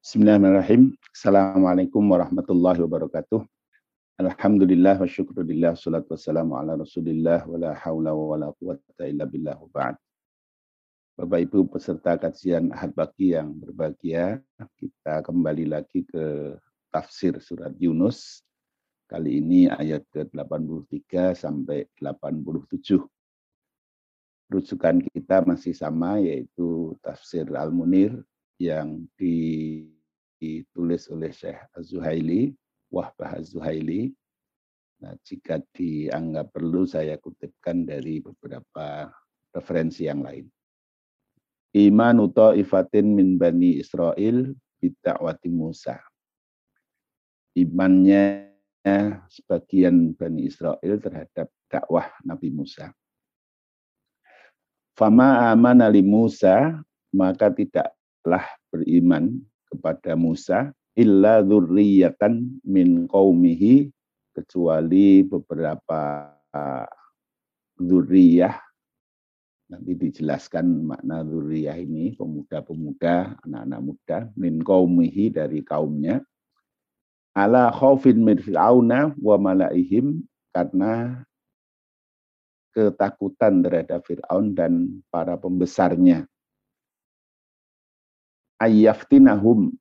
Bismillahirrahmanirrahim. Assalamualaikum warahmatullahi wabarakatuh. Alhamdulillah wa syukurillah salatu wassalamu ala rasulillah wa la hawla wa la quwata illa billah ba'd. Bapak Ibu peserta kajian Ahad Baki yang berbahagia, kita kembali lagi ke tafsir surat Yunus. Kali ini ayat ke-83 sampai 87. Rujukan kita masih sama yaitu tafsir Al-Munir yang ditulis oleh Syekh Az-Zuhaili, Wahbah Az-Zuhaili. Nah, jika dianggap perlu saya kutipkan dari beberapa referensi yang lain. Iman ifatin min Bani Israel bid'awati Musa. Imannya sebagian Bani Israel terhadap dakwah Nabi Musa. Fama aman ali Musa, maka tidak telah beriman kepada Musa illa dzurriyatan min qaumihi kecuali beberapa dzurriyah. Nanti dijelaskan makna dzurriyah ini pemuda-pemuda anak-anak muda min qaumihi dari kaumnya. Ala khaufin min fir'auna wa malaihim karena ketakutan terhadap Fir'aun dan para pembesarnya ayyaftinahum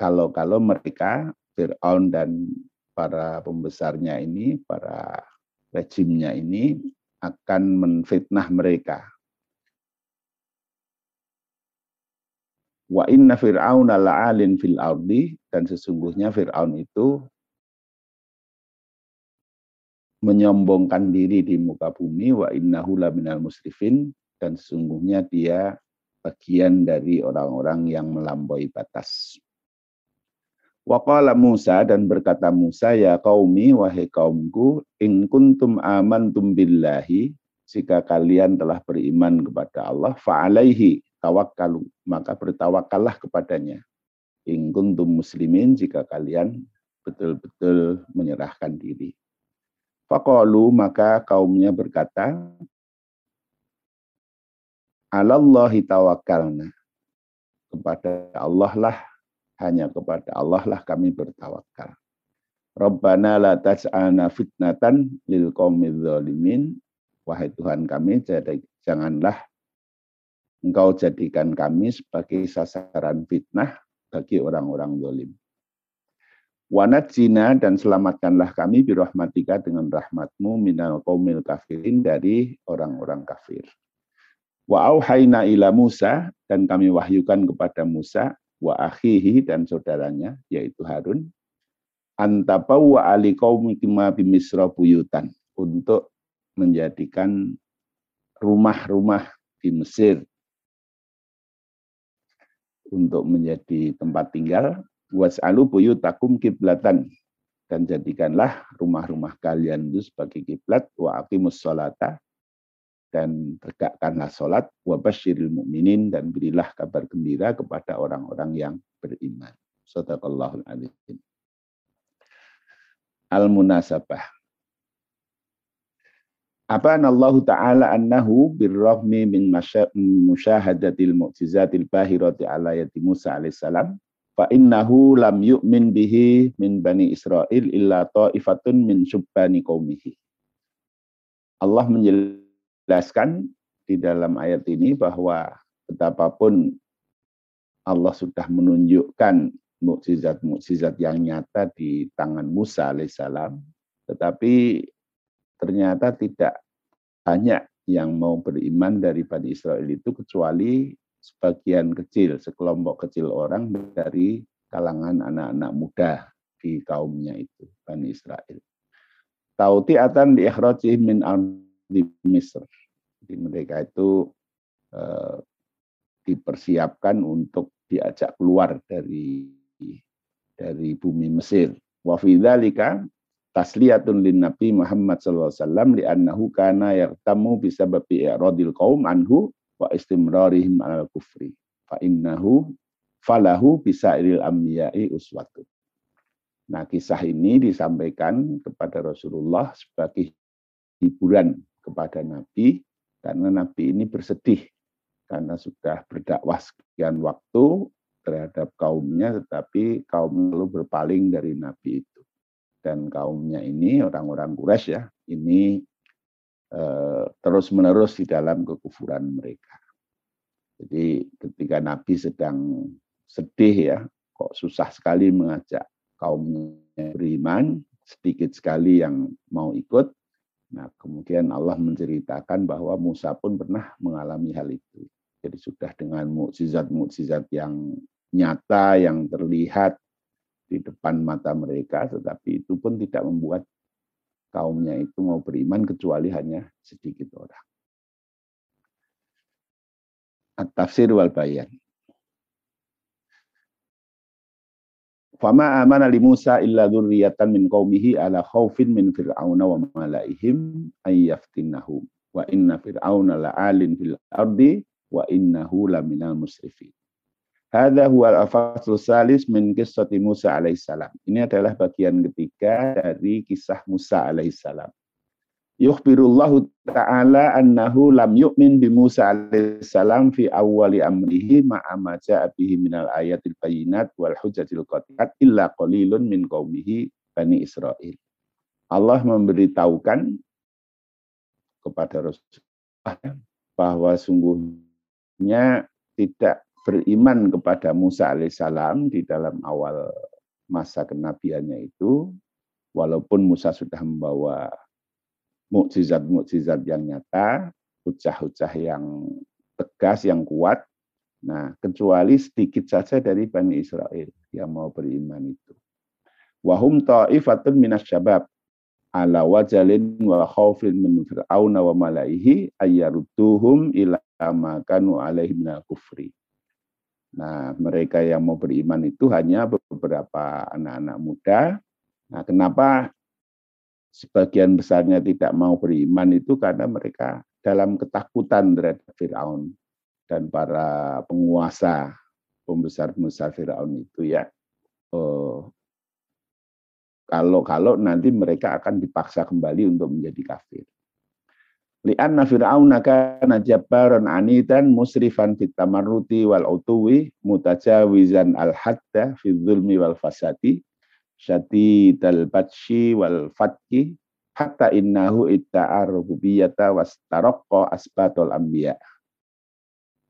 kalau-kalau mereka Fir'aun dan para pembesarnya ini, para rejimnya ini akan menfitnah mereka. Wa inna fir'aun la'alin fil ardi dan sesungguhnya Fir'aun itu menyombongkan diri di muka bumi wa innahu laminal musrifin dan sesungguhnya dia bagian dari orang-orang yang melampaui batas. Waqala Musa dan berkata Musa, ya kaumi, wahai kaumku, in kuntum amantum billahi, jika kalian telah beriman kepada Allah, fa'alaihi tawakkalu, maka bertawakallah kepadanya. In kuntum muslimin, jika kalian betul-betul menyerahkan diri. Faqalu, maka kaumnya berkata, alallahi tawakkalna. Kepada Allah lah, hanya kepada Allah lah kami bertawakal. Rabbana la taj'alna fitnatan lil qaumidz zalimin. Wahai Tuhan kami, janganlah Engkau jadikan kami sebagai sasaran fitnah bagi orang-orang zalim. Wanat zina dan selamatkanlah kami birahmatika dengan rahmatmu minal qaumil kafirin dari orang-orang kafir. Wa auhayna ila Musa dan kami wahyukan kepada Musa wa akhihi dan saudaranya yaitu Harun antapau wa ali qaumikima bimisra buyutan untuk menjadikan rumah-rumah di Mesir. Untuk menjadi tempat tinggal was'alu buyutakum kiblatan dan jadikanlah rumah-rumah kalian itu sebagai kiblat wa aqimus sholata dan tegakkanlah sholat wabashiril mu'minin dan berilah kabar gembira kepada orang-orang yang beriman. Sadaqallahul alim. Al-munasabah. Apa Allah Ta'ala annahu birrahmi min musyahadatil mu'jizatil bahirati ala yati Musa alaihissalam fa innahu lam yu'min bihi min bani Israel illa ta'ifatun min syubbani qaumihi. Allah menjelaskan jelaskan di dalam ayat ini bahwa betapapun Allah sudah menunjukkan mukjizat-mukjizat yang nyata di tangan Musa alaihissalam, tetapi ternyata tidak banyak yang mau beriman dari Bani Israel itu kecuali sebagian kecil, sekelompok kecil orang dari kalangan anak-anak muda di kaumnya itu, Bani Israel. Tauti'atan di min di Mesir. Jadi mereka itu eh, dipersiapkan untuk diajak keluar dari dari bumi Mesir. Wa fi dzalika tasliyatun lin Nabi Muhammad sallallahu alaihi wasallam li'annahu kana yartamu bisababi i'radil qaum anhu wa istimrarihim al kufri. Fa innahu falahu bisairil anbiya'i uswatun. Nah, kisah ini disampaikan kepada Rasulullah sebagai hiburan kepada Nabi karena Nabi ini bersedih karena sudah berdakwah sekian waktu terhadap kaumnya, tetapi kaum lalu berpaling dari Nabi itu. Dan kaumnya ini orang-orang Quraisy ya, ini eh, terus-menerus di dalam kekufuran mereka. Jadi ketika Nabi sedang sedih ya, kok susah sekali mengajak kaumnya beriman, sedikit sekali yang mau ikut. Nah, kemudian Allah menceritakan bahwa Musa pun pernah mengalami hal itu. Jadi sudah dengan mukjizat-mukjizat yang nyata, yang terlihat di depan mata mereka, tetapi itu pun tidak membuat kaumnya itu mau beriman kecuali hanya sedikit orang. At-tafsir wal bayan. Fama amana li Musa illa dzurriyyatan min qaumihi ala khaufin min fir'auna wa malaihim ayyaftinahum wa inna fir'auna la'alin fil ardi wa innahu laminal musrifin. Hadza huwa al-fasl salis min qissati Musa alaihissalam. Ini adalah bagian ketiga dari kisah Musa alaihissalam yukhbirullahu ta'ala annahu lam yu'min bi Musa alaihissalam fi awwali amrihi ma'a ma ja'a bihi minal ayatil bayinat wal hujjatil qati'at illa qalilun min qaumihi Bani Israel. Allah memberitahukan kepada Rasulullah bahwa sungguhnya tidak beriman kepada Musa alaihissalam di dalam awal masa kenabiannya itu, walaupun Musa sudah membawa mukjizat-mukjizat yang nyata, hujah-hujah yang tegas, yang kuat. Nah, kecuali sedikit saja dari Bani Israel yang mau beriman itu. Wahum ta'ifatun minas syabab ala wajalin wa khawfin min fir'auna wa malaihi ayyarudduhum ila ma kanu alaihi minal kufri. Nah, mereka yang mau beriman itu hanya beberapa anak-anak muda. Nah, kenapa sebagian besarnya tidak mau beriman itu karena mereka dalam ketakutan terhadap Firaun dan para penguasa pembesar-pembesar Firaun itu ya. Oh, kalau-kalau nanti mereka akan dipaksa kembali untuk menjadi kafir. Lianna fir'auna kana jabbaran anidan musrifan fit tamarruti wal utuwi mutajawizan al hadda fi dzulmi wal fasadi syadidal batshi wal fatki hatta innahu itta'a rububiyyata wastaraqqa asbatul anbiya.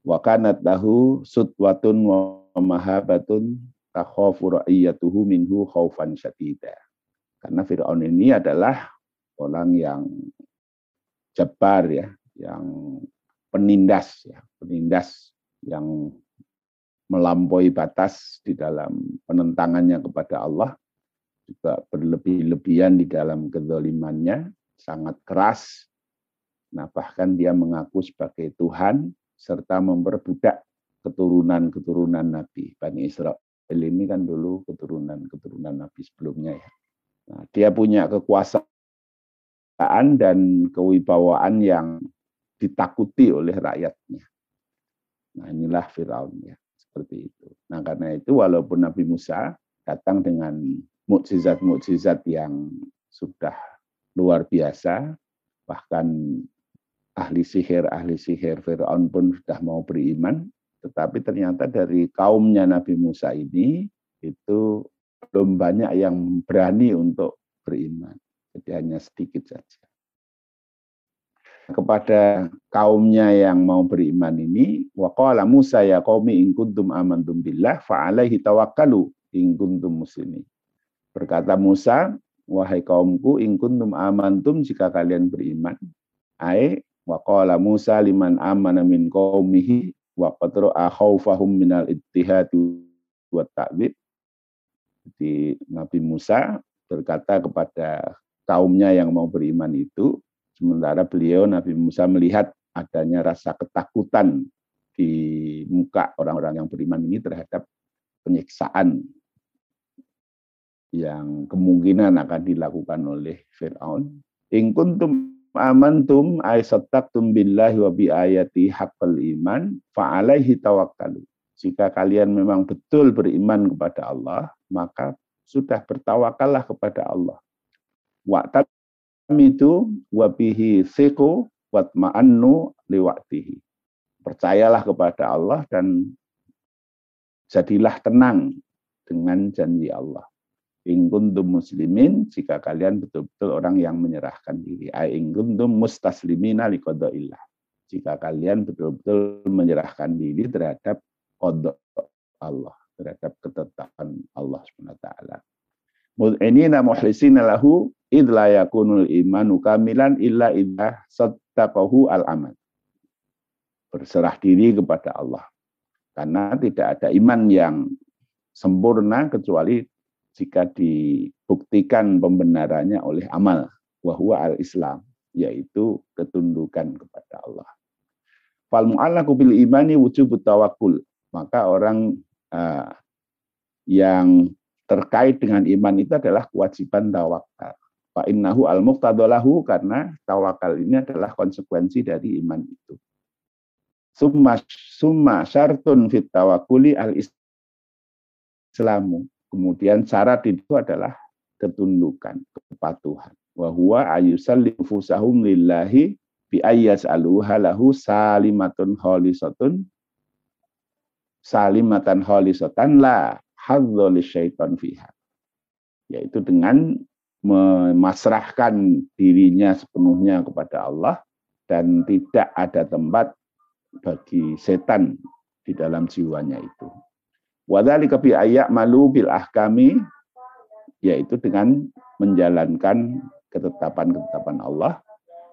Wa kanat lahu sutwatun wa mahabatun takhafu ra'iyatuhu minhu khaufan syadida karena Fir'aun ini adalah orang yang jabar ya yang penindas ya penindas yang melampaui batas di dalam penentangannya kepada Allah juga berlebih-lebihan di dalam kezalimannya, sangat keras. Nah, bahkan dia mengaku sebagai Tuhan serta memperbudak keturunan-keturunan Nabi. Bani Israel ini kan dulu keturunan-keturunan Nabi sebelumnya ya. Nah, dia punya kekuasaan dan kewibawaan yang ditakuti oleh rakyatnya. Nah, inilah Firaun ya, seperti itu. Nah, karena itu walaupun Nabi Musa datang dengan mukjizat-mukjizat yang sudah luar biasa, bahkan ahli sihir, ahli sihir Fir'aun pun sudah mau beriman, tetapi ternyata dari kaumnya Nabi Musa ini itu belum banyak yang berani untuk beriman. Jadi hanya sedikit saja. Kepada kaumnya yang mau beriman ini, waqala Musa ya qaumi in kuntum amantum billah fa alaihi tawakkalu in kuntum muslimin. Berkata Musa, wahai kaumku, in kuntum amantum jika kalian beriman. Ai wa Musa liman amana min qaumihi wa qatra'a khaufahum minal ittihadi wa ta'dzib. Jadi Nabi Musa berkata kepada kaumnya yang mau beriman itu, sementara beliau Nabi Musa melihat adanya rasa ketakutan di muka orang-orang yang beriman ini terhadap penyiksaan yang kemungkinan akan dilakukan oleh Fir'aun. In kuntum amantum ay billahi wa bi ayati haqqal iman fa alaihi tawakkalu. Jika kalian memang betul beriman kepada Allah, maka sudah bertawakallah kepada Allah. Wa itu wa bihi siku wa ma'annu liwaktihi. Percayalah kepada Allah dan jadilah tenang dengan janji Allah. In kuntum muslimin, jika kalian betul-betul orang yang menyerahkan diri. In kuntum mustaslimina liqadaillah. Jika kalian betul-betul menyerahkan diri terhadap kodok Allah, terhadap ketetapan Allah SWT. Mud'inina muhlisina lahu idla yakunul imanu kamilan illa idha sattaqahu al-amal. Berserah diri kepada Allah. Karena tidak ada iman yang sempurna kecuali jika dibuktikan pembenarannya oleh amal wahwa al-Islam yaitu ketundukan kepada Allah. Fal mu'allaku bil imani wujub tawakkul. Maka orang uh, yang terkait dengan iman itu adalah kewajiban tawakal. Fa innahu al muqtadalahu karena tawakal ini adalah konsekuensi dari iman itu. Summa summa syartun fit tawakkuli al islamu. Kemudian syarat itu adalah ketundukan, kepatuhan. Wa huwa ayusallimu fusahum lillahi bi ayyas aluha lahu salimatun khalisatun salimatan khalisatan la hadza syaitan fiha. Yaitu dengan memasrahkan dirinya sepenuhnya kepada Allah dan tidak ada tempat bagi setan di dalam jiwanya itu. Wadhalika ayak malu bil ahkami yaitu dengan menjalankan ketetapan-ketetapan Allah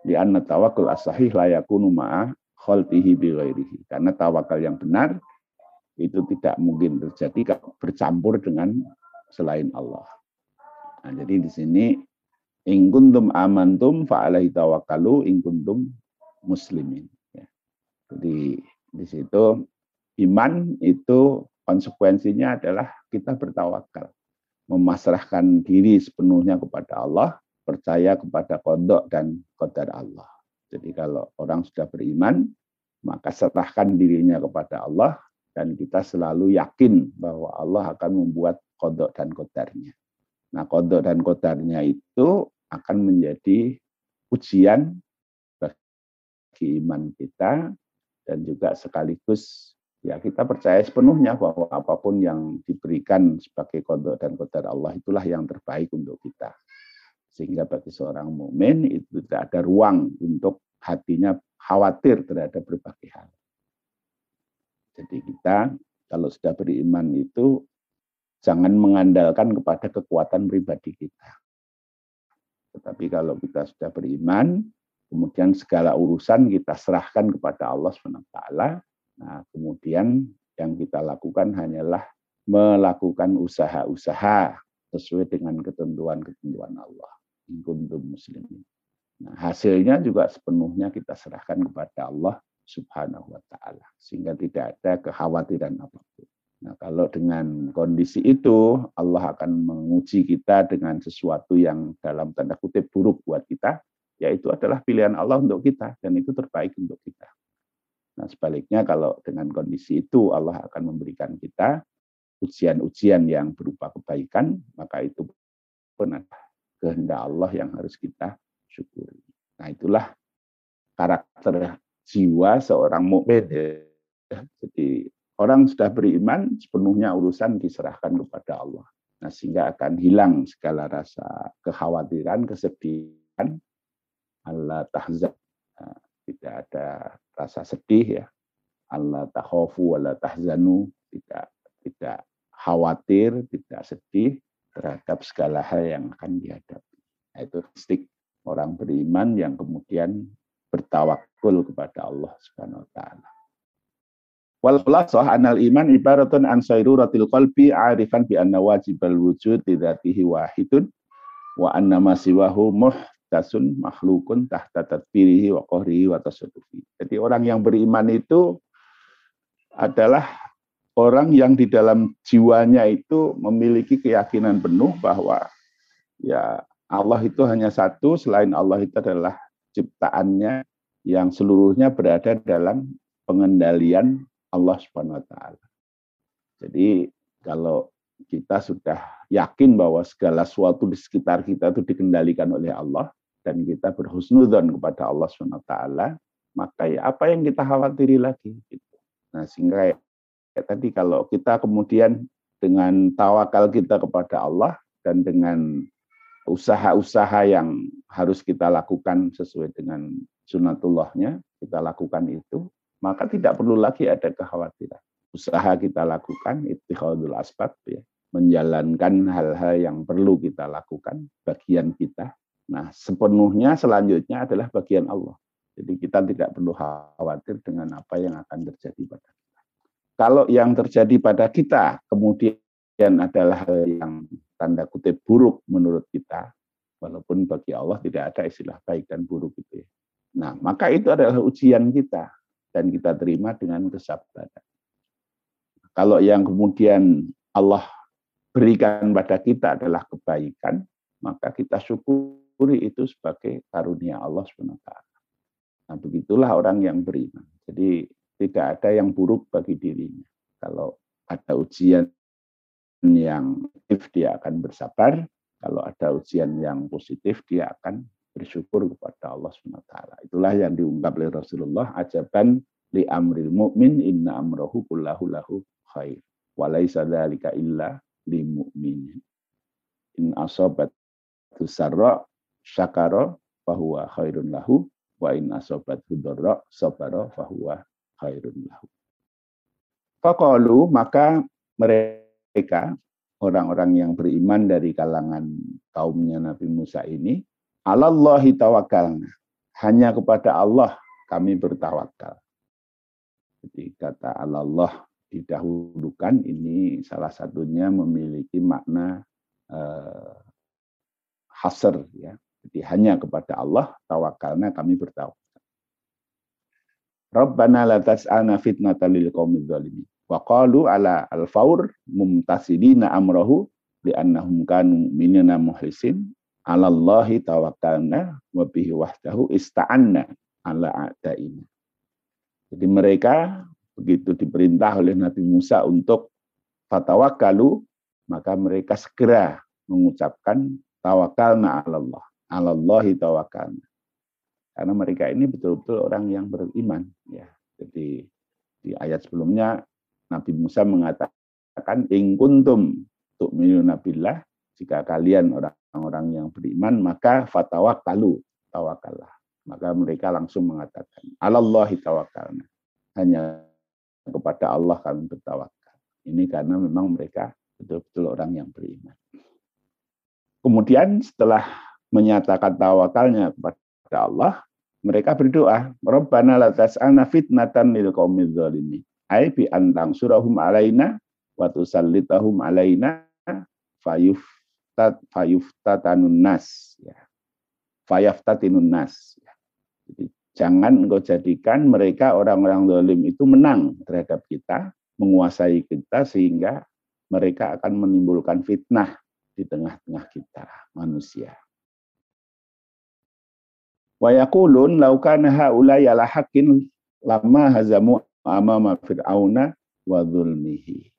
di anna tawakkul as-sahih la yakunu ma'a khaltihi bi ghairihi. Karena tawakal yang benar itu tidak mungkin terjadi bercampur dengan selain Allah. Nah, jadi di sini in kuntum amantum fa alaihi tawakkalu in kuntum muslimin ya. Jadi di situ iman itu Konsekuensinya adalah kita bertawakal, memasrahkan diri sepenuhnya kepada Allah, percaya kepada kodok dan kodar Allah. Jadi kalau orang sudah beriman, maka serahkan dirinya kepada Allah dan kita selalu yakin bahwa Allah akan membuat kodok dan kodarnya. Nah kodok dan kodarnya itu akan menjadi ujian bagi iman kita dan juga sekaligus ya kita percaya sepenuhnya bahwa apa pun yang diberikan sebagai kodok dan kodar Allah itulah yang terbaik untuk kita. Sehingga bagi seorang mukmin itu tidak ada ruang untuk hatinya khawatir terhadap berbagai hal. Jadi kita kalau sudah beriman itu jangan mengandalkan kepada kekuatan pribadi kita. Tetapi kalau kita sudah beriman, kemudian segala urusan kita serahkan kepada Allah SWT, Nah, kemudian yang kita lakukan hanyalah melakukan usaha-usaha sesuai dengan ketentuan-ketentuan Allah. Kuntum muslimin. Nah, hasilnya juga sepenuhnya kita serahkan kepada Allah Subhanahu wa taala sehingga tidak ada kekhawatiran apa pun. Nah, kalau dengan kondisi itu Allah akan menguji kita dengan sesuatu yang dalam tanda kutip buruk buat kita, yaitu adalah pilihan Allah untuk kita dan itu terbaik untuk kita. Nah, sebaliknya kalau dengan kondisi itu Allah akan memberikan kita ujian-ujian yang berupa kebaikan, maka itu pun kehendak Allah yang harus kita syukuri. Nah, itulah karakter jiwa seorang mukmin. Ya. Jadi orang sudah beriman sepenuhnya urusan diserahkan kepada Allah. Nah, sehingga akan hilang segala rasa kekhawatiran, kesedihan, Allah tahzan. Tidak ada rasa sedih ya. Allah takhofu wa tahzanu, tidak tidak khawatir, tidak sedih terhadap segala hal yang akan dihadapi. Nah, itu stik orang beriman yang kemudian bertawakul kepada Allah Subhanahu wa taala. Wal khulasah anal iman ibaratun an sayruratil qalbi arifan bi anna wajibal wujud dzatihi wahidun wa anna ma siwahu muh tasun makhlukun tahta tadbirihi wa qahrihi wa tasarrufi. Jadi orang yang beriman itu adalah orang yang di dalam jiwanya itu memiliki keyakinan penuh bahwa ya Allah itu hanya satu, selain Allah itu adalah ciptaannya yang seluruhnya berada dalam pengendalian Allah Subhanahu wa taala. Jadi kalau kita sudah yakin bahwa segala sesuatu di sekitar kita itu dikendalikan oleh Allah dan kita berhusnudzon kepada Allah SWT, maka ya apa yang kita khawatiri lagi? Gitu. Nah, sehingga tadi kalau kita kemudian dengan tawakal kita kepada Allah dan dengan usaha-usaha yang harus kita lakukan sesuai dengan sunatullahnya, kita lakukan itu, maka tidak perlu lagi ada kekhawatiran. Usaha kita lakukan, ittikhadul asbab, ya, menjalankan hal-hal yang perlu kita lakukan, bagian kita. Nah, sepenuhnya selanjutnya adalah bagian Allah. Jadi kita tidak perlu khawatir dengan apa yang akan terjadi pada kita. Kalau yang terjadi pada kita kemudian adalah hal yang tanda kutip buruk menurut kita, walaupun bagi Allah tidak ada istilah baik dan buruk itu. Ya. Nah, maka itu adalah ujian kita dan kita terima dengan kesabaran. Kalau yang kemudian Allah berikan pada kita adalah kebaikan, maka kita syukuri itu sebagai karunia Allah SWT. Nah, begitulah orang yang beriman. Jadi tidak ada yang buruk bagi dirinya. Kalau ada ujian yang negatif dia akan bersabar, kalau ada ujian yang positif dia akan bersyukur kepada Allah SWT. Itulah yang diungkap oleh Rasulullah, ajaban li amril mu'min inna amrohu kullahu lahu khair. Walaysa dhalika illa li mu'min. In asobat tusarra syakara fahuwa khairun lahu wa in asobat hudorra sabara fahuwa khairun lahu. Faqalu maka mereka orang-orang yang beriman dari kalangan kaumnya Nabi Musa ini, Allahi tawakalna. Hanya kepada Allah kami bertawakal. Jadi kata Allah didahulukan ini salah satunya memiliki makna eh, hasr ya. Jadi hanya kepada Allah tawakalna kami bertawakal. Rabbana la tas'alna fitnatan lil qaumidz zalimin. Wa qalu ala al-faur mumtasidina amrahu li annahum kanu minna muhlisin ala Allahi tawakkalna wa bihi wahdahu ista'anna ala a'daina. Jadi mereka begitu diperintah oleh Nabi Musa untuk fatawakalu, maka mereka segera mengucapkan tawakalna ala Allah. Ala Allahi tawakalna. Karena mereka ini betul-betul orang yang beriman. ya. Jadi di ayat sebelumnya Nabi Musa mengatakan ing kuntum tu'minuna billah jika kalian orang-orang yang beriman maka fatawakkalu tawakallah. Maka mereka langsung mengatakan alallahi tawakalna. Hanya kepada Allah kami bertawakal. Ini karena memang mereka betul-betul orang yang beriman. Kemudian setelah menyatakan tawakalnya kepada Allah, mereka berdoa, Rabbana la tas'alna fitnatan lil qaumidz zalimin ai bi antang surahum alaina wa tusallitahum alaina fayuftat fayuftatanun nas. Ya. Fayaftatinun nas. Ya. jadi jangan engkau jadikan mereka orang-orang zalim itu menang terhadap kita menguasai kita sehingga mereka akan menimbulkan fitnah di tengah-tengah kita manusia wa yaqulun law kana haula yala haqqin lama hazamu amama fir'auna wa zulmihi.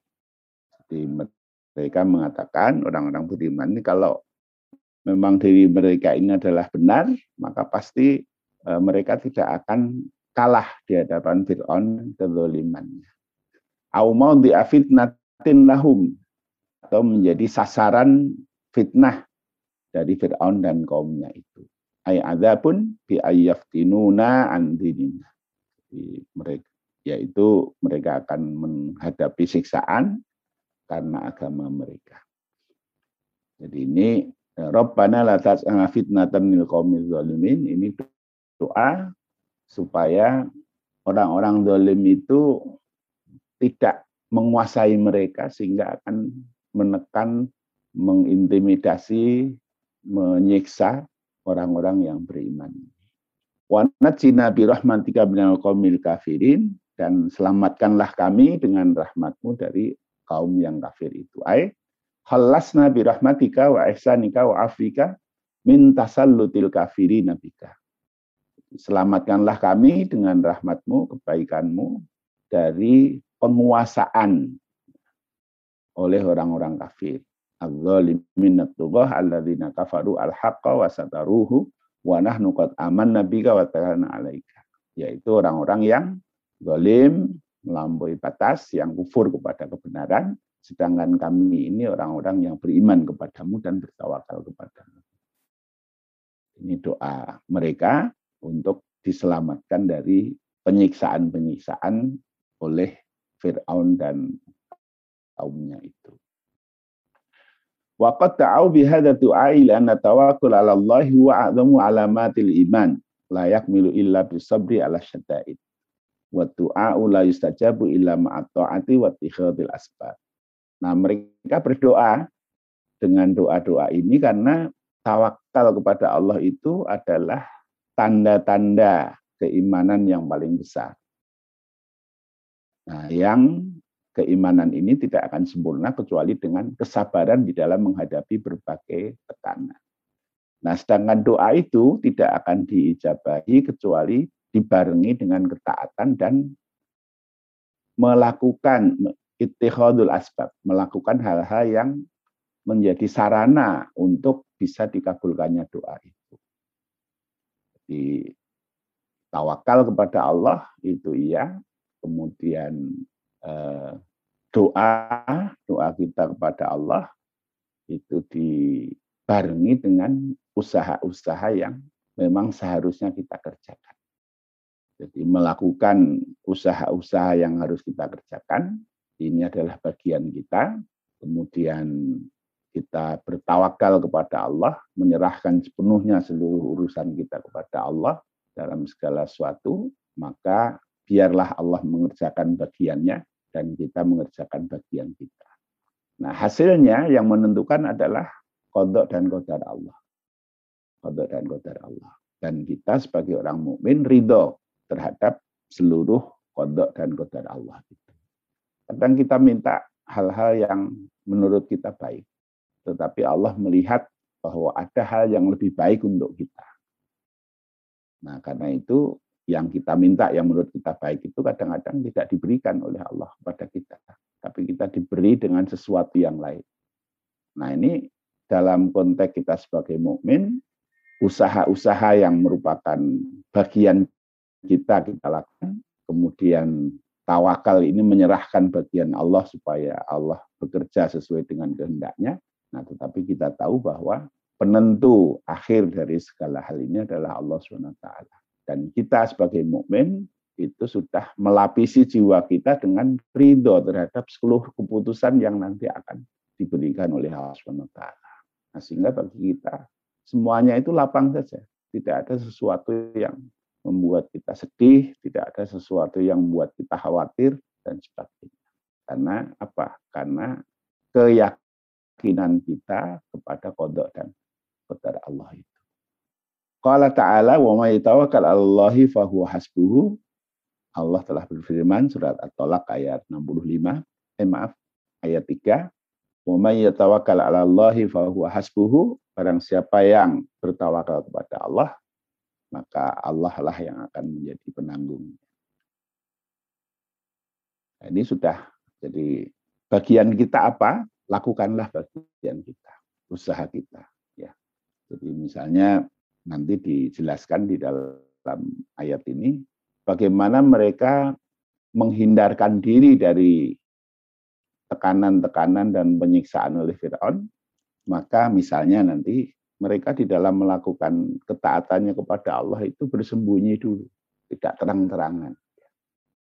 Jadi mereka mengatakan orang-orang beriman ini kalau memang diri mereka ini adalah benar, maka pasti e, mereka tidak akan kalah di hadapan Fir'aun kezolimannya. Au mau diafitnatin lahum atau menjadi sasaran fitnah dari Fir'aun dan kaumnya itu. Ay pun bi ayyaftinuna an dinina. mereka yaitu mereka akan menghadapi siksaan karena agama mereka. Jadi ini eh, Rabbana la tas'ana fitnatan lil qaumil zalimin ini doa supaya orang-orang zalim itu tidak menguasai mereka sehingga akan menekan, mengintimidasi, menyiksa orang-orang yang beriman. Wa najina bi rahmatika minal qaumil kafirin dan selamatkanlah kami dengan rahmatmu dari kaum yang kafir itu. Ay, halasna bi rahmatika wa ihsanika wa afika min tasallutil kafiri nabika. Selamatkanlah kami dengan rahmatmu, kebaikanmu dari penguasaan oleh orang-orang kafir. Alladzina kafaru al-haqqa wa sataruhu wa nahnu qad wa ta'ala. Yaitu orang-orang yang zalim melampaui batas, yang kufur kepada kebenaran, sedangkan kami ini orang-orang yang beriman kepadamu dan bertawakal kepadamu. Ini doa mereka untuk diselamatkan dari penyiksaan-penyiksaan oleh Fir'aun dan kaumnya itu. Waqad ta'au bihadha du'ai lianna tawakkul 'ala Allah huwa a'zamu alamatil iman la yakmilu illa bisabri 'ala syada'id. Wa du'a'u la yustajabu illa ma'at ta'ati wa tikhadil asbab. Nah, mereka berdoa dengan doa-doa ini karena tawakal kepada Allah itu adalah tanda-tanda keimanan yang paling besar. Nah, yang keimanan ini tidak akan sempurna kecuali dengan kesabaran di dalam menghadapi berbagai tekanan. Nah, sedangkan doa itu tidak akan diijabahi kecuali dibarengi dengan ketaatan dan melakukan ittihadul asbab, melakukan hal-hal yang menjadi sarana untuk bisa dikabulkannya doa itu. Jadi tawakal kepada Allah itu iya, kemudian doa doa kita kepada Allah itu dibarengi dengan usaha-usaha yang memang seharusnya kita kerjakan. Jadi melakukan usaha-usaha yang harus kita kerjakan ini adalah bagian kita. Kemudian kita bertawakal kepada Allah, menyerahkan sepenuhnya seluruh urusan kita kepada Allah dalam segala sesuatu, maka biarlah Allah mengerjakan bagiannya dan kita mengerjakan bagian kita. Nah, hasilnya yang menentukan adalah kodok dan kodar Allah. Kodok dan kodar Allah. Dan kita sebagai orang mukmin ridho terhadap seluruh kodok dan kodar Allah. Kadang kita minta hal-hal yang menurut kita baik. Tetapi Allah melihat bahwa ada hal yang lebih baik untuk kita. Nah, karena itu yang kita minta yang menurut kita baik itu kadang-kadang tidak diberikan oleh Allah kepada kita. Tapi kita diberi dengan sesuatu yang lain. Nah ini dalam konteks kita sebagai mukmin, usaha-usaha yang merupakan bagian kita kita lakukan, kemudian tawakal ini menyerahkan bagian Allah supaya Allah bekerja sesuai dengan kehendaknya. Nah, tetapi kita tahu bahwa penentu akhir dari segala hal ini adalah Allah SWT. Dan kita sebagai mukmin itu sudah melapisi jiwa kita dengan ridho terhadap seluruh keputusan yang nanti akan diberikan oleh Allah SWT. Nah, sehingga bagi kita semuanya itu lapang saja. Tidak ada sesuatu yang membuat kita sedih, tidak ada sesuatu yang membuat kita khawatir dan sebagainya. Karena apa? Karena keyakinan kita kepada kodok dan kepada Allah itu. Qala ta'ala wa may tawakkal 'alallahi fahuwa hasbuhu. Allah telah berfirman surat At-Talaq ayat 65. Eh maaf, ayat 3. Wa may yatawakkal 'alallahi fahuwa hasbuhu. Barang siapa yang bertawakal kepada Allah, maka Allah lah yang akan menjadi penanggung. Nah, ini sudah jadi bagian kita apa? Lakukanlah bagian kita, usaha kita. Ya, jadi misalnya nanti dijelaskan di dalam ayat ini bagaimana mereka menghindarkan diri dari tekanan-tekanan dan penyiksaan oleh Firaun, maka misalnya nanti mereka di dalam melakukan ketaatannya kepada Allah itu bersembunyi dulu, tidak terang-terangan.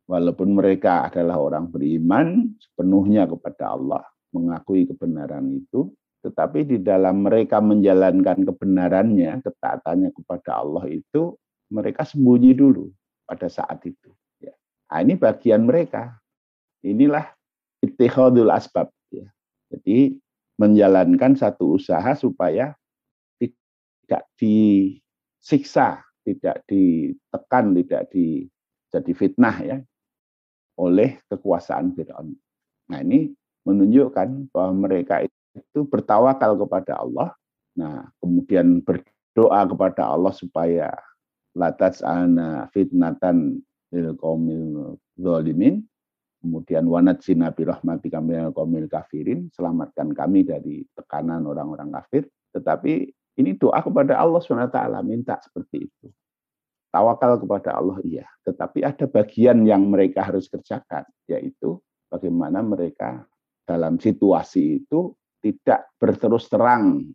Walaupun mereka adalah orang beriman sepenuhnya kepada Allah, mengakui kebenaran itu, tetapi di dalam mereka menjalankan kebenarannya, ketaatannya kepada Allah itu, mereka sembunyi dulu pada saat itu. Ya. Nah, ini bagian mereka. Inilah ittihadul asbab. Ya. Jadi menjalankan satu usaha supaya tidak disiksa, tidak ditekan, tidak di, jadi fitnah ya oleh kekuasaan Fir'aun. Nah ini menunjukkan bahwa mereka itu bertawakal kepada Allah. Nah, kemudian berdoa kepada Allah supaya latas ana fitnatan lil qaumil zalimin. Kemudian wanat sinabi rahmati kami qaumil kafirin, selamatkan kami dari tekanan orang-orang kafir. Tetapi ini doa kepada Allah SWT, minta seperti itu. tawakal kepada Allah iya, tetapi ada bagian yang mereka harus kerjakan, yaitu bagaimana mereka dalam situasi itu tidak berterus terang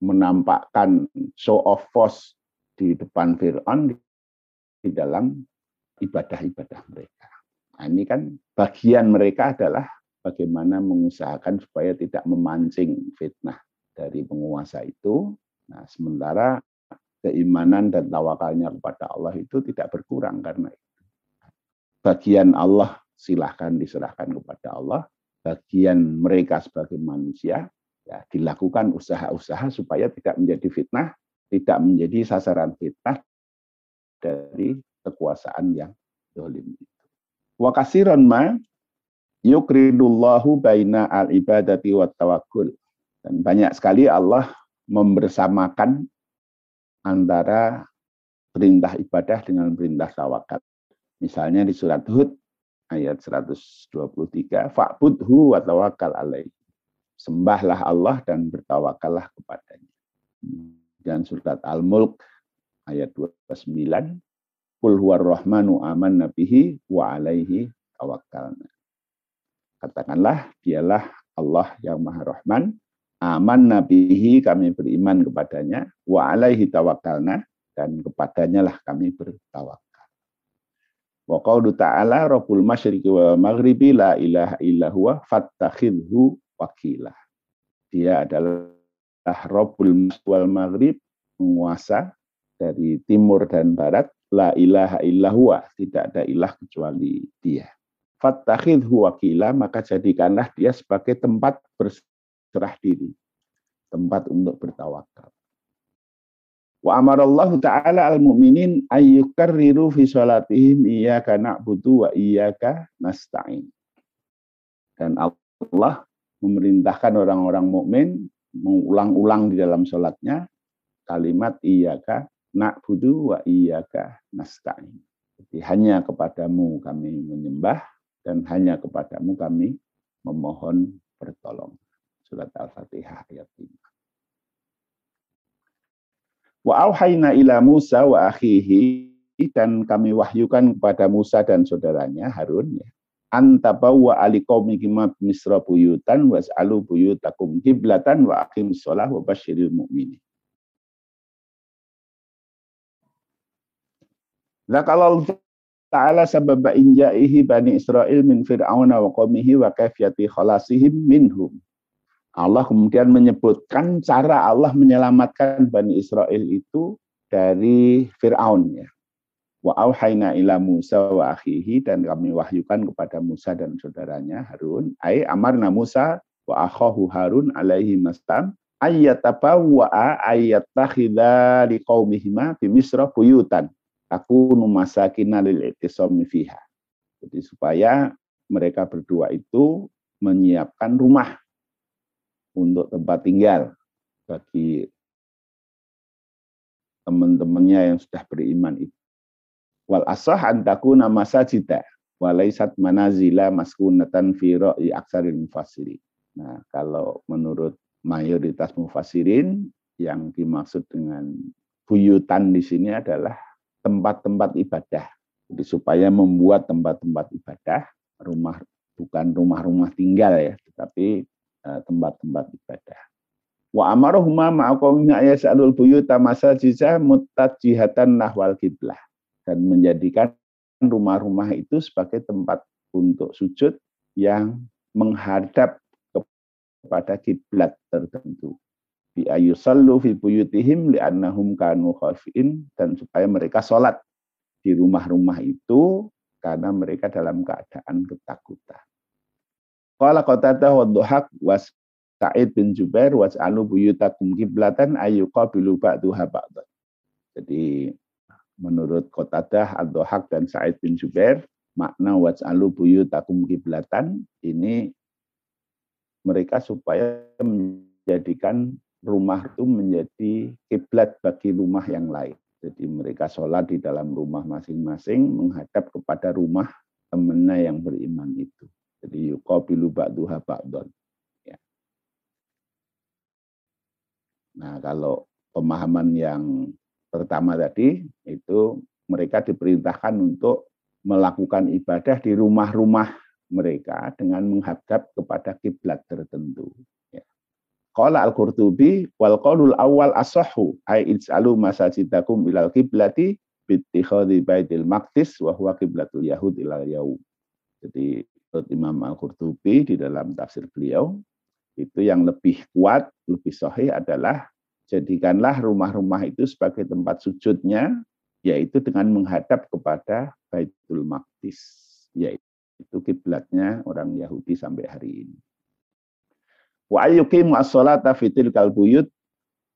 menampakkan show of force di depan Fir'aun di dalam ibadah-ibadah mereka. Nah, ini kan bagian mereka adalah bagaimana mengusahakan supaya tidak memancing fitnah dari penguasa itu. Nah, sementara keimanan dan tawakalnya kepada Allah itu tidak berkurang karena itu. Bagian Allah silahkan diserahkan kepada Allah. Bagian mereka sebagai manusia ya dilakukan usaha-usaha supaya tidak menjadi fitnah, tidak menjadi sasaran fitnah dari kekuasaan yang dolim. Wa kasiran ma yukridullahu baina al-ibadati wa tawakkul. Dan banyak sekali Allah membersamakan antara perintah ibadah dengan perintah tawakal. Misalnya di surat Hud ayat 123, fa'budhu wa tawakkal alaih. Sembahlah Allah dan bertawakallah kepadanya. Dan surat Al-Mulk ayat 29, Kul huwar rahmanu aman nabihi wa alaihi tawakkalna. Katakanlah, dialah Allah yang maha rahman, aman nabihi kami beriman kepadanya, wa alaihi tawakkalna, dan kepadanya lah kami bertawakal. Wa qawlu ta'ala Rabbul masyriqi wal maghribi la ilaha illa huwa fattakhidhu wakila. Dia adalah Rabbul wal maghrib, penguasa dari timur dan barat, la ilaha illa huwa, tidak ada ilah kecuali dia. Fattakhidhu wakila, maka jadikanlah dia sebagai tempat berserah diri, tempat untuk bertawakal. Wa amarallahu ta'ala al-mu'minin ayyukarriru fi sholatihim iyyaka na'budu wa iyyaka nasta'in. Dan Allah memerintahkan orang-orang mukmin mengulang-ulang di dalam sholatnya kalimat iyyaka na'budu wa iyyaka nasta'in. Jadi hanya kepadamu kami menyembah dan hanya kepadamu kami memohon pertolongan. Surat Al-Fatihah ayat 5. Wa auhayna ila Musa wa akhihi dan kami wahyukan kepada Musa dan saudaranya Harun ya. Antabawa ali qaumihim misra buyutan was'alu buyutakum kiblatan wa aqimus shalah wa basyiril mu'minin. kalau ta'ala sababa inja'ihi bani Israel min fir'auna wa qaumihi wa kafiyati khalasihim minhum. Allah kemudian menyebutkan cara Allah menyelamatkan Bani Israel itu dari Fir'aun ya. Wa auhayna ila Musa wa akhihi dan kami wahyukan kepada Musa dan saudaranya Harun. Ay amarna Musa wa akhahu Harun alaihi mastam ayyatabawa'a ayyattakhidha liqaumihima fi Misra buyutan takunu masakina lil fiha. Jadi supaya mereka berdua itu menyiapkan rumah untuk tempat tinggal bagi teman-temannya yang sudah beriman itu. Wal asah antaku nama sajida walaisat manazila maskunatan fi ra'i aksarin mufasirin. Nah, kalau menurut mayoritas mufasirin yang dimaksud dengan buyutan di sini adalah tempat-tempat ibadah. Jadi supaya membuat tempat-tempat ibadah, rumah bukan rumah-rumah tinggal ya, tetapi tempat-tempat ibadah. Wa amaruhuma ma'aqawmihi ayasalul buyuta masajida mutajihatan nahwal kiblah. Dan menjadikan rumah-rumah itu sebagai tempat untuk sujud yang menghadap kepada kiblat tertentu. Bi ayusallu fi buyutihim li'annahum kanu khafin dan supaya mereka sholat di rumah-rumah itu karena mereka dalam keadaan ketakutan. Qala Qatadah wa Dhuhak was Sa'id bin Jubair was alu buyutakum kiblatan ayyuqabilu ba'duha ba'dan. Jadi menurut Qatadah, Ad-Dhuhak dan Sa'id bin Jubair, makna alu buyutakum kiblatan ini mereka supaya menjadikan rumah itu menjadi kiblat bagi rumah yang lain. Jadi mereka sholat di dalam rumah masing-masing menghadap kepada rumah temannya yang beriman itu. Jadi yuqabilu ba'duha ba'don. Ya. Nah, kalau pemahaman yang pertama tadi itu mereka diperintahkan untuk melakukan ibadah di rumah-rumah mereka dengan menghadap kepada kiblat tertentu. Ya. Qala al-Qurtubi wal qaulul awal asahhu ay ij'alu masajidakum ilal kiblati bittikhadhi baitil maqdis wa huwa kiblatul yahud ilal yaum. Jadi Imam Al-Qurtubi di dalam tafsir beliau itu yang lebih kuat, lebih sahih adalah jadikanlah rumah-rumah itu sebagai tempat sujudnya yaitu dengan menghadap kepada Baitul Maqdis yaitu kiblatnya orang Yahudi sampai hari ini. Wa ayyuqimu as-salata fi tilkal buyut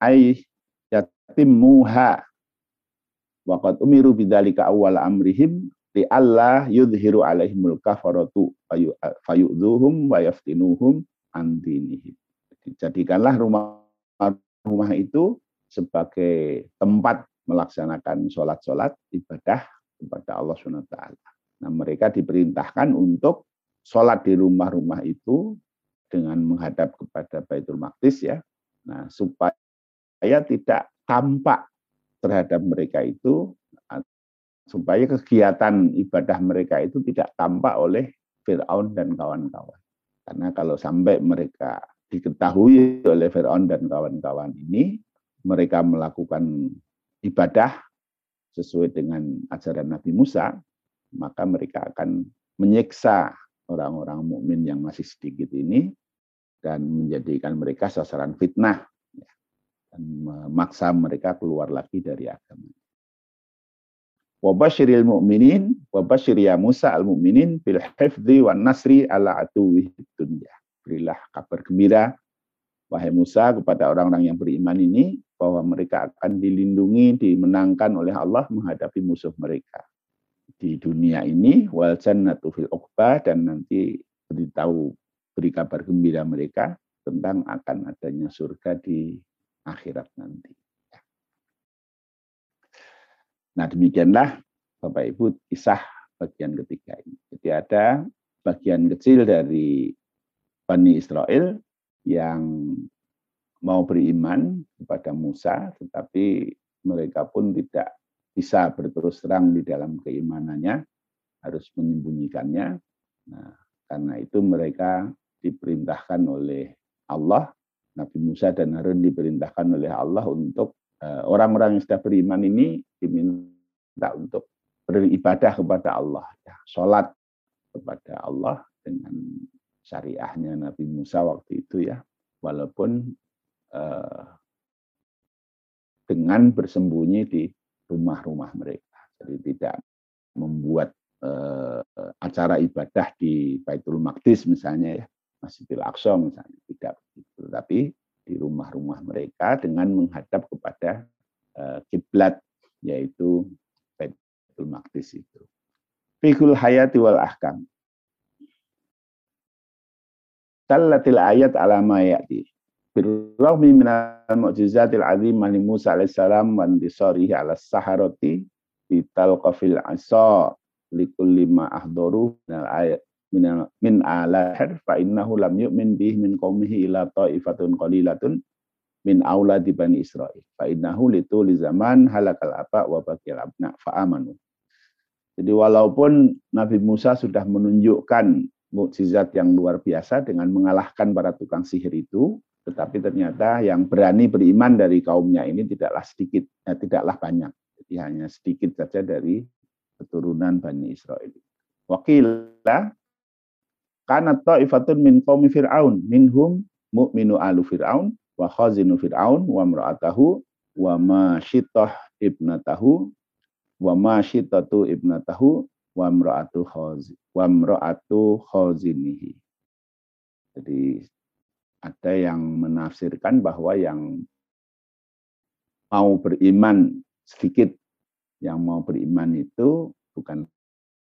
ay yatimmuha wa qad umiru bidzalika awwal amrihim li alla yudhiru alaihimul kafaratu fayu'dhuhum wa yaftinuhum an dinihim. Jadikanlah rumah rumah itu sebagai tempat melaksanakan sholat-sholat ibadah kepada Allah SWT. Nah, mereka diperintahkan untuk sholat di rumah-rumah itu dengan menghadap kepada Baitul Maqdis ya. Nah, supaya tidak tampak terhadap mereka itu supaya kegiatan ibadah mereka itu tidak tampak oleh Fir'aun dan kawan-kawan. Karena kalau sampai mereka diketahui oleh Fir'aun dan kawan-kawan ini, mereka melakukan ibadah sesuai dengan ajaran Nabi Musa, maka mereka akan menyiksa orang-orang mukmin yang masih sedikit ini dan menjadikan mereka sasaran fitnah ya, dan memaksa mereka keluar lagi dari agama. Wabashiril mu'minin, wabashir ya Musa al-mu'minin bil hifdhi wan nasri ala atuwih dunya. Berilah kabar gembira wahai Musa kepada orang-orang yang beriman ini bahwa mereka akan dilindungi, dimenangkan oleh Allah menghadapi musuh mereka di dunia ini wal jannatu fil dan nanti beritahu beri kabar gembira mereka tentang akan adanya surga di akhirat nanti. Nah demikianlah Bapak Ibu kisah bagian ketiga ini. Jadi ada bagian kecil dari Bani Israel yang mau beriman kepada Musa, tetapi mereka pun tidak bisa berterus terang di dalam keimanannya, harus menyembunyikannya. Nah, karena itu mereka diperintahkan oleh Allah, Nabi Musa dan Harun diperintahkan oleh Allah untuk orang-orang yang sudah beriman ini diminta untuk beribadah kepada Allah, ya, sholat kepada Allah dengan syariahnya Nabi Musa waktu itu ya, walaupun Eh, dengan bersembunyi di rumah-rumah mereka. Jadi tidak membuat uh, acara ibadah di Baitul Maqdis misalnya ya, Masjidil Aqsa misalnya, tidak. Tapi di rumah-rumah mereka dengan menghadap kepada uh, kiblat yaitu Baitul Maqdis itu. Fikul hayati wal ahkam. Tallatil ayat alama ya'ti. Birrahmi minal mu'jizatil azimah li Musa alaihissalam wa intisarihi ala saharati bital qafil asa likulli ma ahdoru minal ayat min min alahir fa innahu lam yu'min bih min qaumihi ila ta'ifatun qalilatun min auladi bani Israil fa innahu litu li zaman halakal apa wa bakil abna fa amanu jadi walaupun Nabi Musa sudah menunjukkan mukjizat yang luar biasa dengan mengalahkan para tukang sihir itu tetapi ternyata yang berani beriman dari kaumnya ini tidaklah sedikit, ya, tidaklah banyak. Jadi hanya sedikit saja dari keturunan Bani Israel. Wakilah karena ta'ifatun min qaumi fir'aun minhum mu'minu alu fir'aun wa khazinu fir'aun wa mra'atahu wa ma syitah ibnatahu wa ma syitatu ibnatahu wa mra'atu khazi wa mra'atu khazinihi. Jadi ada yang menafsirkan bahwa yang mau beriman sedikit, yang mau beriman itu bukan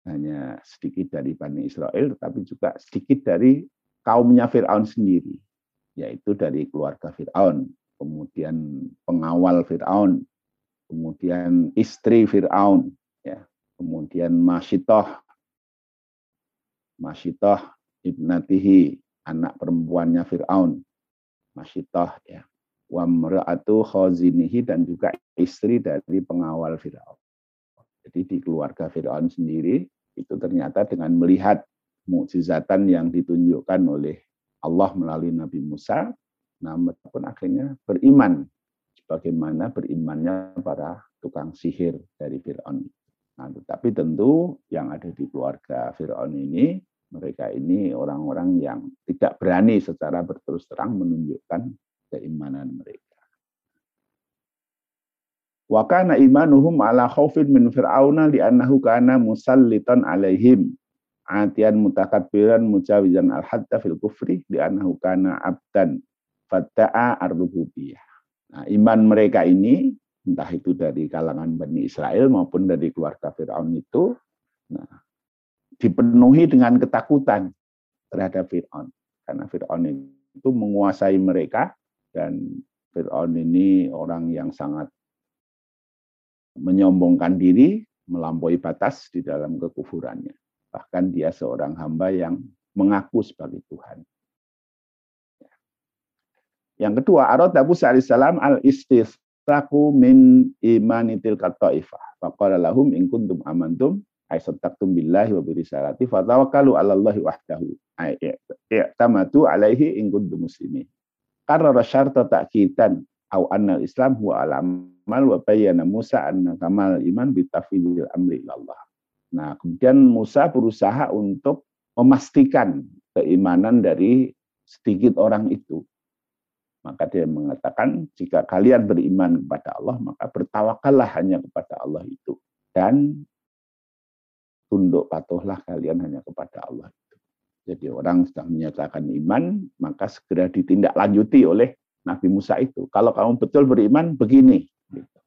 hanya sedikit dari Bani Israel, tetapi juga sedikit dari kaumnya Fir'aun sendiri, yaitu dari keluarga Fir'aun, kemudian pengawal Fir'aun, kemudian istri Fir'aun, ya, kemudian Masyitoh, Masyitoh ibnatihi, anak perempuannya Fir'aun, Masyitah ya. Wa mra'atu khazinihi dan juga istri dari pengawal Fir'aun. Jadi di keluarga Fir'aun sendiri itu ternyata dengan melihat mukjizatan yang ditunjukkan oleh Allah melalui Nabi Musa, namun pun akhirnya beriman sebagaimana berimannya para tukang sihir dari Fir'aun. Nah, tetapi tentu yang ada di keluarga Fir'aun ini, mereka ini orang-orang yang tidak berani secara berterus terang menunjukkan keimanan mereka. Wa kana imanuhum ala khaufin min fir'auna li'annahu kana musallitan alaihim. Atian mutakabbiran mujawizan al-hatta fil kufri li'annahu kana abdan fatta'a ar-rububiyah. Nah, iman mereka ini entah itu dari kalangan Bani Israel maupun dari keluarga Fir'aun itu nah, dipenuhi dengan ketakutan terhadap Fir'aun. Karena Fir'aun itu menguasai mereka dan Fir'aun ini orang yang sangat menyombongkan diri, melampaui batas di dalam kekufurannya. Bahkan dia seorang hamba yang mengaku sebagai Tuhan. Yang kedua, Arad Abu salam al istisraku min imanitil kataifah. Faqala lahum in kuntum amantum ay sattaqtum billahi wa birisalati fatawakkalu 'ala Allahi wahdahu. I'tamatu alaihi in kuntum muslimin. Karena syarta ta'kitan au anna islam huwa alam mal wa bayyana Musa anna kamal iman bitafidil amri Allah. Nah, kemudian Musa berusaha untuk memastikan keimanan dari sedikit orang itu. Maka dia mengatakan, jika kalian beriman kepada Allah, maka bertawakallah hanya kepada Allah itu. Dan tunduk patuhlah kalian hanya kepada Allah itu. Jadi orang sudah menyatakan iman, maka segera ditindaklanjuti oleh Nabi Musa itu. Kalau kamu betul beriman, begini. Gitu.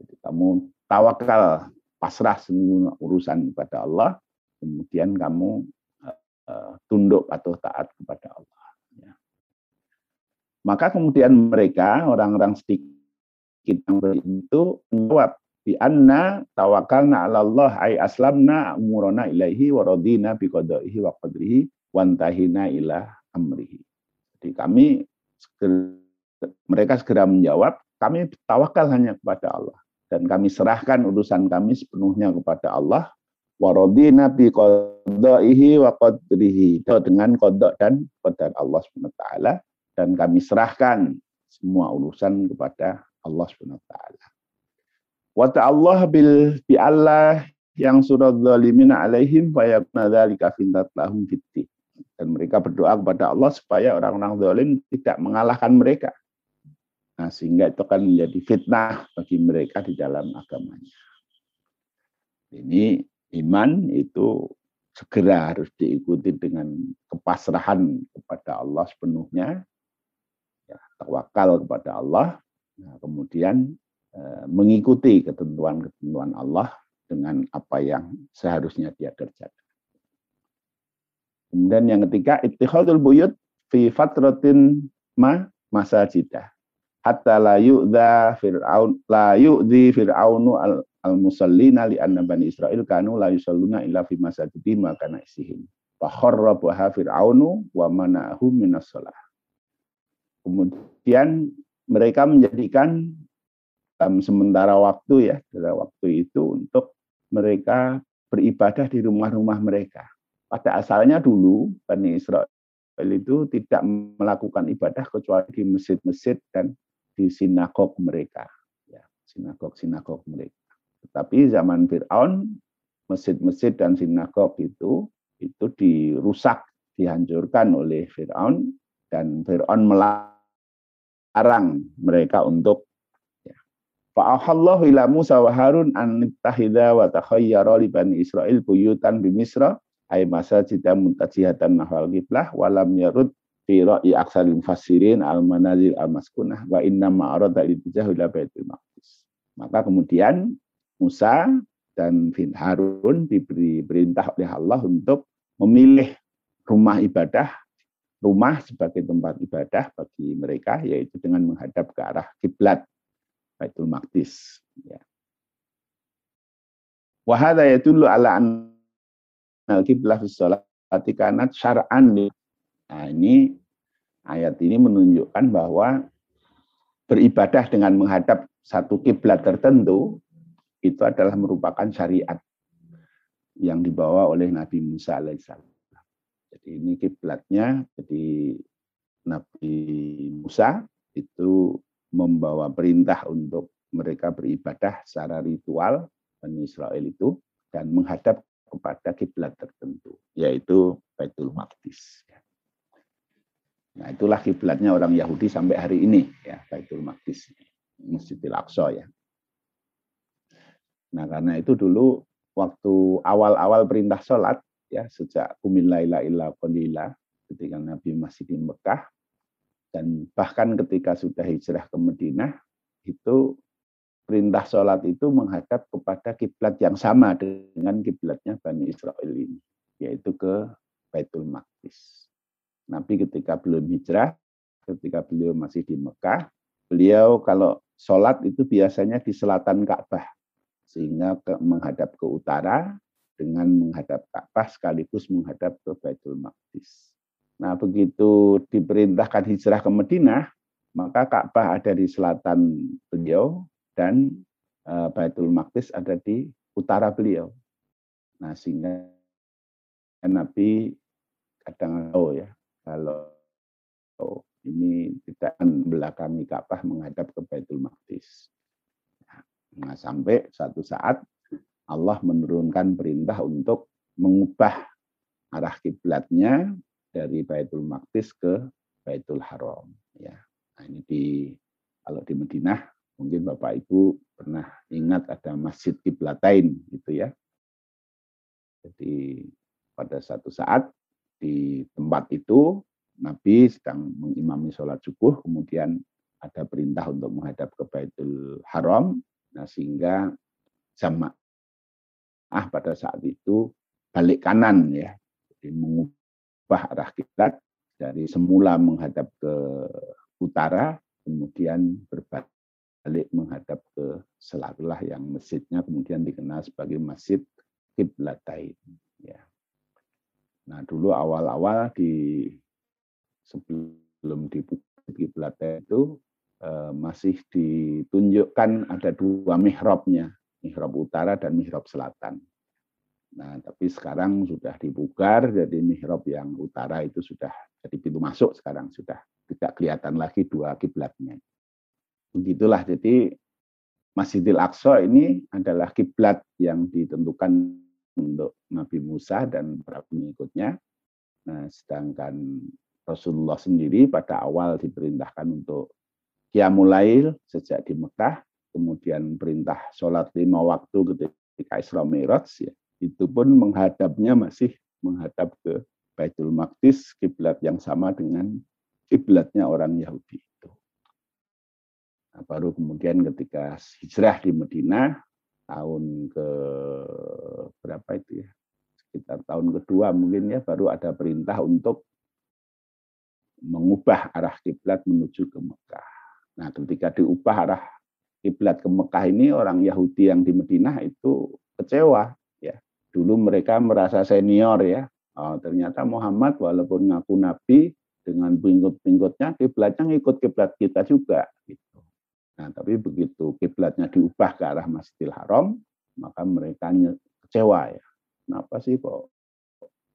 Jadi kamu tawakal, pasrah semua urusan kepada Allah, kemudian kamu uh, tunduk atau taat kepada Allah. Ya. Maka kemudian mereka, orang-orang sedikit yang beriman itu menjawab, bi anna tawakalna 'ala Allah ay aslamna umurana ilaihi wa radina bi qada'ihi wa qadrihi wa ila amrihi. Jadi kami mereka segera menjawab, kami tawakal hanya kepada Allah. Dan kami serahkan urusan kami sepenuhnya kepada Allah. Warodina bi qadaihi wa qadrihi. Dengan kodok dan qadar Allah SWT. Dan kami serahkan semua urusan kepada Allah SWT. Wa ta'allah bil bi Allah yang surat zalimina alaihim fayakna dzalika fintat lahum fitti. Dan mereka berdoa kepada Allah supaya orang-orang zalim tidak mengalahkan mereka Nah, sehingga itu akan menjadi fitnah bagi mereka di dalam agamanya. Ini iman itu segera harus diikuti dengan kepasrahan kepada Allah sepenuhnya, ya, tawakal kepada Allah, nah, kemudian eh, mengikuti ketentuan-ketentuan Allah dengan apa yang seharusnya dia kerjakan. Kemudian yang ketiga, ittihadul buyut fi fatratin ma masajidah hatta la yu'dha fir'aun la yu'dhi fir'aunu al, al musallina li anna bani Israil kanu la yusalluna illa fi masajidi ma kana isihim fa kharrabaha fir'aunu wa mana'ahum minas shalah kemudian mereka menjadikan um, sementara waktu ya pada waktu itu untuk mereka beribadah di rumah-rumah mereka. Pada asalnya dulu Bani Israel itu tidak melakukan ibadah kecuali di masjid-masjid dan di sinagog mereka, ya, sinagog-sinagog mereka. Tetapi zaman Fir'aun, masjid-masjid dan sinagog itu itu dirusak, dihancurkan oleh Fir'aun dan Fir'aun melarang mereka untuk ya. Fa'ahallahu ila Musa wa Harun an tahida wa takhayyara li bani Israel buyutan bi Misra ay masajida muntajihatan nahwal qiblah wa lam yarud fi ra'i aksal mufassirin al manazil al maskunah wa inna ma'arada litijah ila baitul maqdis. Maka kemudian Musa dan Bin Harun diberi perintah oleh Allah untuk memilih rumah ibadah, rumah sebagai tempat ibadah bagi mereka, yaitu dengan menghadap ke arah kiblat Baitul Maqdis. Ya. Wahada yatullu ala an al-kiblah fi sholati kanat syar'an Nah, ini ayat ini menunjukkan bahwa beribadah dengan menghadap satu kiblat tertentu itu adalah merupakan syariat yang dibawa oleh Nabi Musa alaihissalam. Jadi ini kiblatnya, jadi Nabi Musa itu membawa perintah untuk mereka beribadah secara ritual Bani Israel itu dan menghadap kepada kiblat tertentu, yaitu Baitul Maqdis. Nah, itulah kiblatnya orang Yahudi sampai hari ini, ya Baitul Maqdis, Masjidil Aqsa ya. Nah, karena itu dulu waktu awal-awal perintah sholat, ya sejak kumilaila illa qalila, ketika Nabi masih di Mekah, dan bahkan ketika sudah hijrah ke Madinah, itu perintah sholat itu menghadap kepada kiblat yang sama dengan kiblatnya Bani Israel ini, yaitu ke Baitul Maqdis. Nabi ketika belum hijrah, ketika beliau masih di Mekah, beliau kalau sholat itu biasanya di selatan Ka'bah, sehingga ke, menghadap ke utara dengan menghadap Ka'bah sekaligus menghadap ke Baitul Maqdis. Nah, begitu diperintahkan hijrah ke Madinah, maka Ka'bah ada di selatan beliau dan uh, Baitul Maqdis ada di utara beliau. Nah, sehingga Nabi kadang tahu ya kalau ini tidak belakangi Ka'bah menghadap ke Baitul Maqdis. Nah, sampai satu saat Allah menurunkan perintah untuk mengubah arah kiblatnya dari Baitul Maqdis ke Baitul Haram. Ya, nah, ini di kalau di Madinah mungkin Bapak Ibu pernah ingat ada Masjid Kiblatain gitu ya. Jadi pada satu saat di tempat itu Nabi sedang mengimami sholat subuh, kemudian ada perintah untuk menghadap ke Baitul Haram, nah sehingga jamaah pada saat itu balik kanan ya, jadi mengubah arah kiblat dari semula menghadap ke utara, kemudian berbalik menghadap ke selatan yang masjidnya kemudian dikenal sebagai Masjid Kiblatain. Nah dulu awal-awal di sebelum di kiblat itu eh, masih ditunjukkan ada dua mihrabnya, mihrab utara dan mihrab selatan. Nah, tapi sekarang sudah dibugar, jadi mihrab yang utara itu sudah jadi pintu masuk sekarang sudah tidak kelihatan lagi dua kiblatnya. Begitulah, jadi Masjidil Aqsa ini adalah kiblat yang ditentukan untuk Nabi Musa dan para pengikutnya. Nah, sedangkan Rasulullah sendiri pada awal diperintahkan untuk Qiyamulail sejak di Mekah, kemudian perintah sholat lima waktu ketika Isra Mi'raj, ya, itu pun menghadapnya masih menghadap ke Baitul Maqdis, kiblat yang sama dengan kiblatnya orang Yahudi. Nah, baru kemudian ketika hijrah di Madinah, tahun ke berapa itu ya sekitar tahun kedua mungkin ya baru ada perintah untuk mengubah arah kiblat menuju ke Mekah. Nah, ketika diubah arah kiblat ke Mekah ini orang Yahudi yang di Madinah itu kecewa ya. Dulu mereka merasa senior ya. Oh, ternyata Muhammad walaupun ngaku nabi dengan pengikut-pengikutnya kiblatnya ngikut kiblat kita juga gitu. Nah, tapi begitu kiblatnya diubah ke arah Masjidil Haram, maka mereka kecewa ya. Kenapa sih kok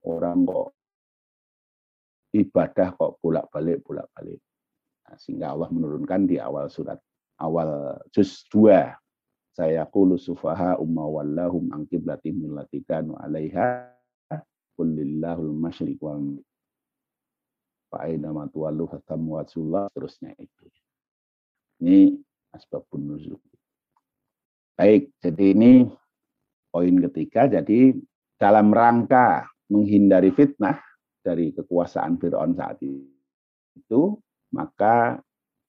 orang kok ibadah kok bolak-balik bolak-balik. Nah, sehingga Allah menurunkan di awal surat awal juz 2 saya qulu sufaha umma wallahum an kanu 'alaiha qul lillahul masyriq wal fa aina ma tuwallu fatammu terusnya itu. Ini asbabun nuzul. Baik, jadi ini poin ketiga. Jadi dalam rangka menghindari fitnah dari kekuasaan Fir'aun saat itu, maka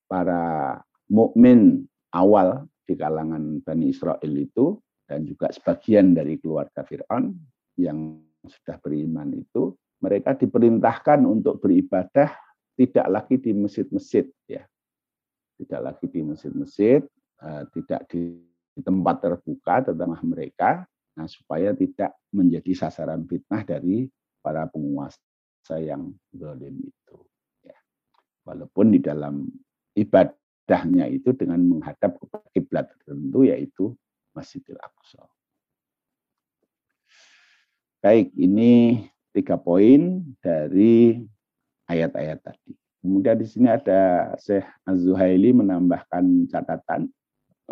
para mukmin awal di kalangan Bani Israel itu dan juga sebagian dari keluarga Fir'aun yang sudah beriman itu mereka diperintahkan untuk beribadah tidak lagi di masjid-masjid ya tidak lagi di masjid-masjid, eh, tidak di tempat terbuka tentang mereka, nah supaya tidak menjadi sasaran fitnah dari para penguasa yang zalim itu. Ya. Walaupun di dalam ibadahnya itu dengan menghadap ke kiblat tertentu yaitu Masjidil Aqsa. Baik, ini tiga poin dari ayat-ayat tadi. Kemudian di sini ada Syekh Az-Zuhaili menambahkan catatan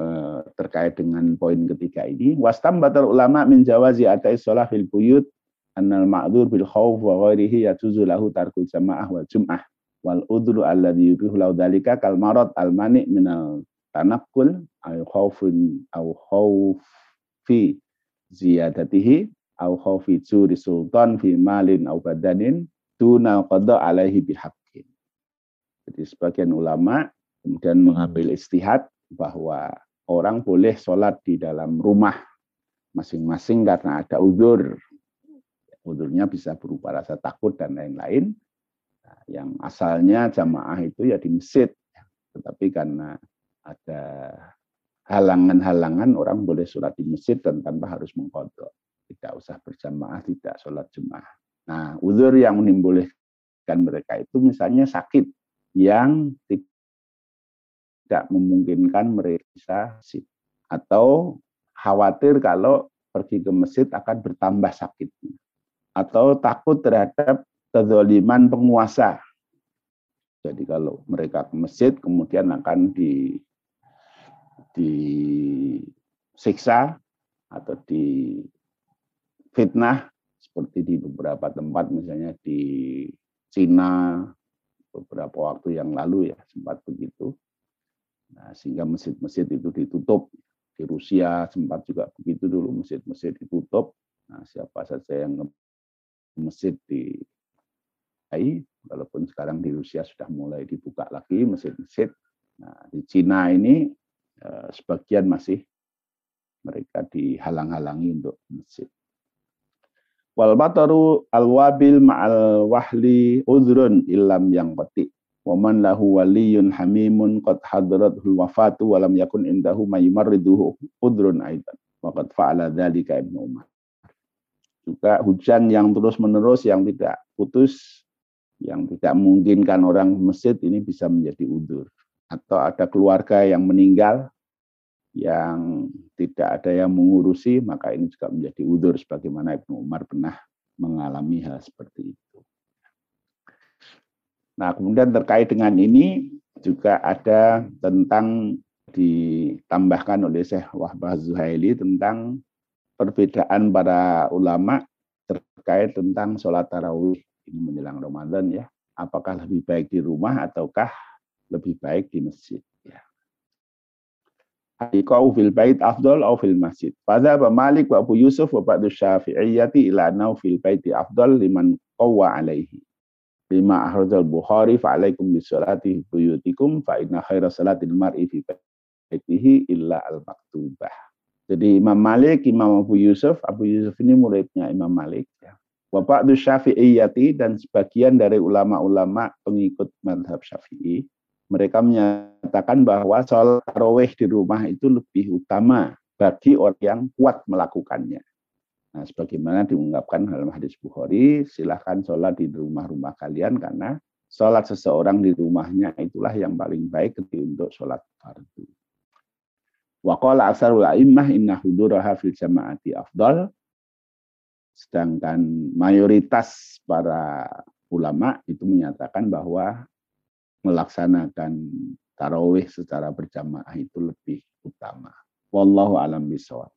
eh, terkait dengan poin ketiga ini. Wastam batal ulama min jawazi atai sholah fil buyut annal ma'dur bil khawf wa ghairihi yatuzu lahu tarkul jamaah wal jum'ah wal udru alladhi yubihu lau dalika kal marad al mani minal tanakul au khawfin au khawfi ziyadatihi au khawfi juri sultan fi malin au badanin tuna qada alaihi bihaqqin. Jadi sebagian ulama kemudian mengambil istihad bahwa orang boleh sholat di dalam rumah masing-masing karena ada udur. Udurnya bisa berupa rasa takut dan lain-lain. Nah, yang asalnya jamaah itu ya di masjid. Tetapi karena ada halangan-halangan orang boleh sholat di masjid dan tanpa harus mengkodok. Tidak usah berjamaah, tidak sholat jemaah. Nah, uzur yang menimbulkan mereka itu misalnya sakit yang tidak memungkinkan mereka atau khawatir kalau pergi ke masjid akan bertambah sakitnya atau takut terhadap kezaliman penguasa. Jadi kalau mereka ke masjid kemudian akan di disiksa atau di fitnah seperti di beberapa tempat misalnya di Cina beberapa waktu yang lalu ya sempat begitu. Nah, sehingga masjid-masjid itu ditutup. Di Rusia sempat juga begitu dulu masjid-masjid ditutup. Nah, siapa saja yang ke masjid di AI, walaupun sekarang di Rusia sudah mulai dibuka lagi masjid-masjid. Nah, di Cina ini eh, sebagian masih mereka dihalang-halangi untuk masjid. Wal bataru al wabil ma'al wahli udhrun illam yang qati. Wa man lahu waliyun hamimun qad hadratul wafatu wa lam yakun indahu ma yumarriduhu udhrun aidan. Wa qad fa'ala dzalika Ibnu Umar. Juga hujan yang terus-menerus yang tidak putus yang tidak memungkinkan orang masjid ini bisa menjadi udur. Atau ada keluarga yang meninggal yang tidak ada yang mengurusi, maka ini juga menjadi udur sebagaimana Ibnu Umar pernah mengalami hal seperti itu. Nah, kemudian terkait dengan ini juga ada tentang ditambahkan oleh Syekh Wahbah Zuhaili tentang perbedaan para ulama terkait tentang sholat tarawih ini menjelang Ramadan ya. Apakah lebih baik di rumah ataukah lebih baik di masjid? Haikau fil bait afdol au fil masjid. Pada Abu Malik wa Abu Yusuf wa ba'du syafi'iyati ila anau fil baiti afdol liman qawwa alaihi. Lima ahrajal Bukhari fa'alaikum bisolati buyutikum fa inna khaira salatil mar'i fi baitihi illa al-maktubah. Jadi Imam Malik, Imam Abu Yusuf, Abu Yusuf ini muridnya Imam Malik. Ya. Bapak Syafi'iyati dan sebagian dari ulama-ulama pengikut madhab Syafi'i mereka menyatakan bahwa sholat taraweh di rumah itu lebih utama bagi orang yang kuat melakukannya. Nah, sebagaimana diungkapkan dalam hadis Bukhari, silahkan sholat di rumah-rumah kalian karena sholat seseorang di rumahnya itulah yang paling baik untuk sholat fardu. Wa qala asarul a'immah inna huduraha fil jama'ati afdal. Sedangkan mayoritas para ulama itu menyatakan bahwa melaksanakan tarawih secara berjamaah itu lebih utama. Wallahu alam bisawab.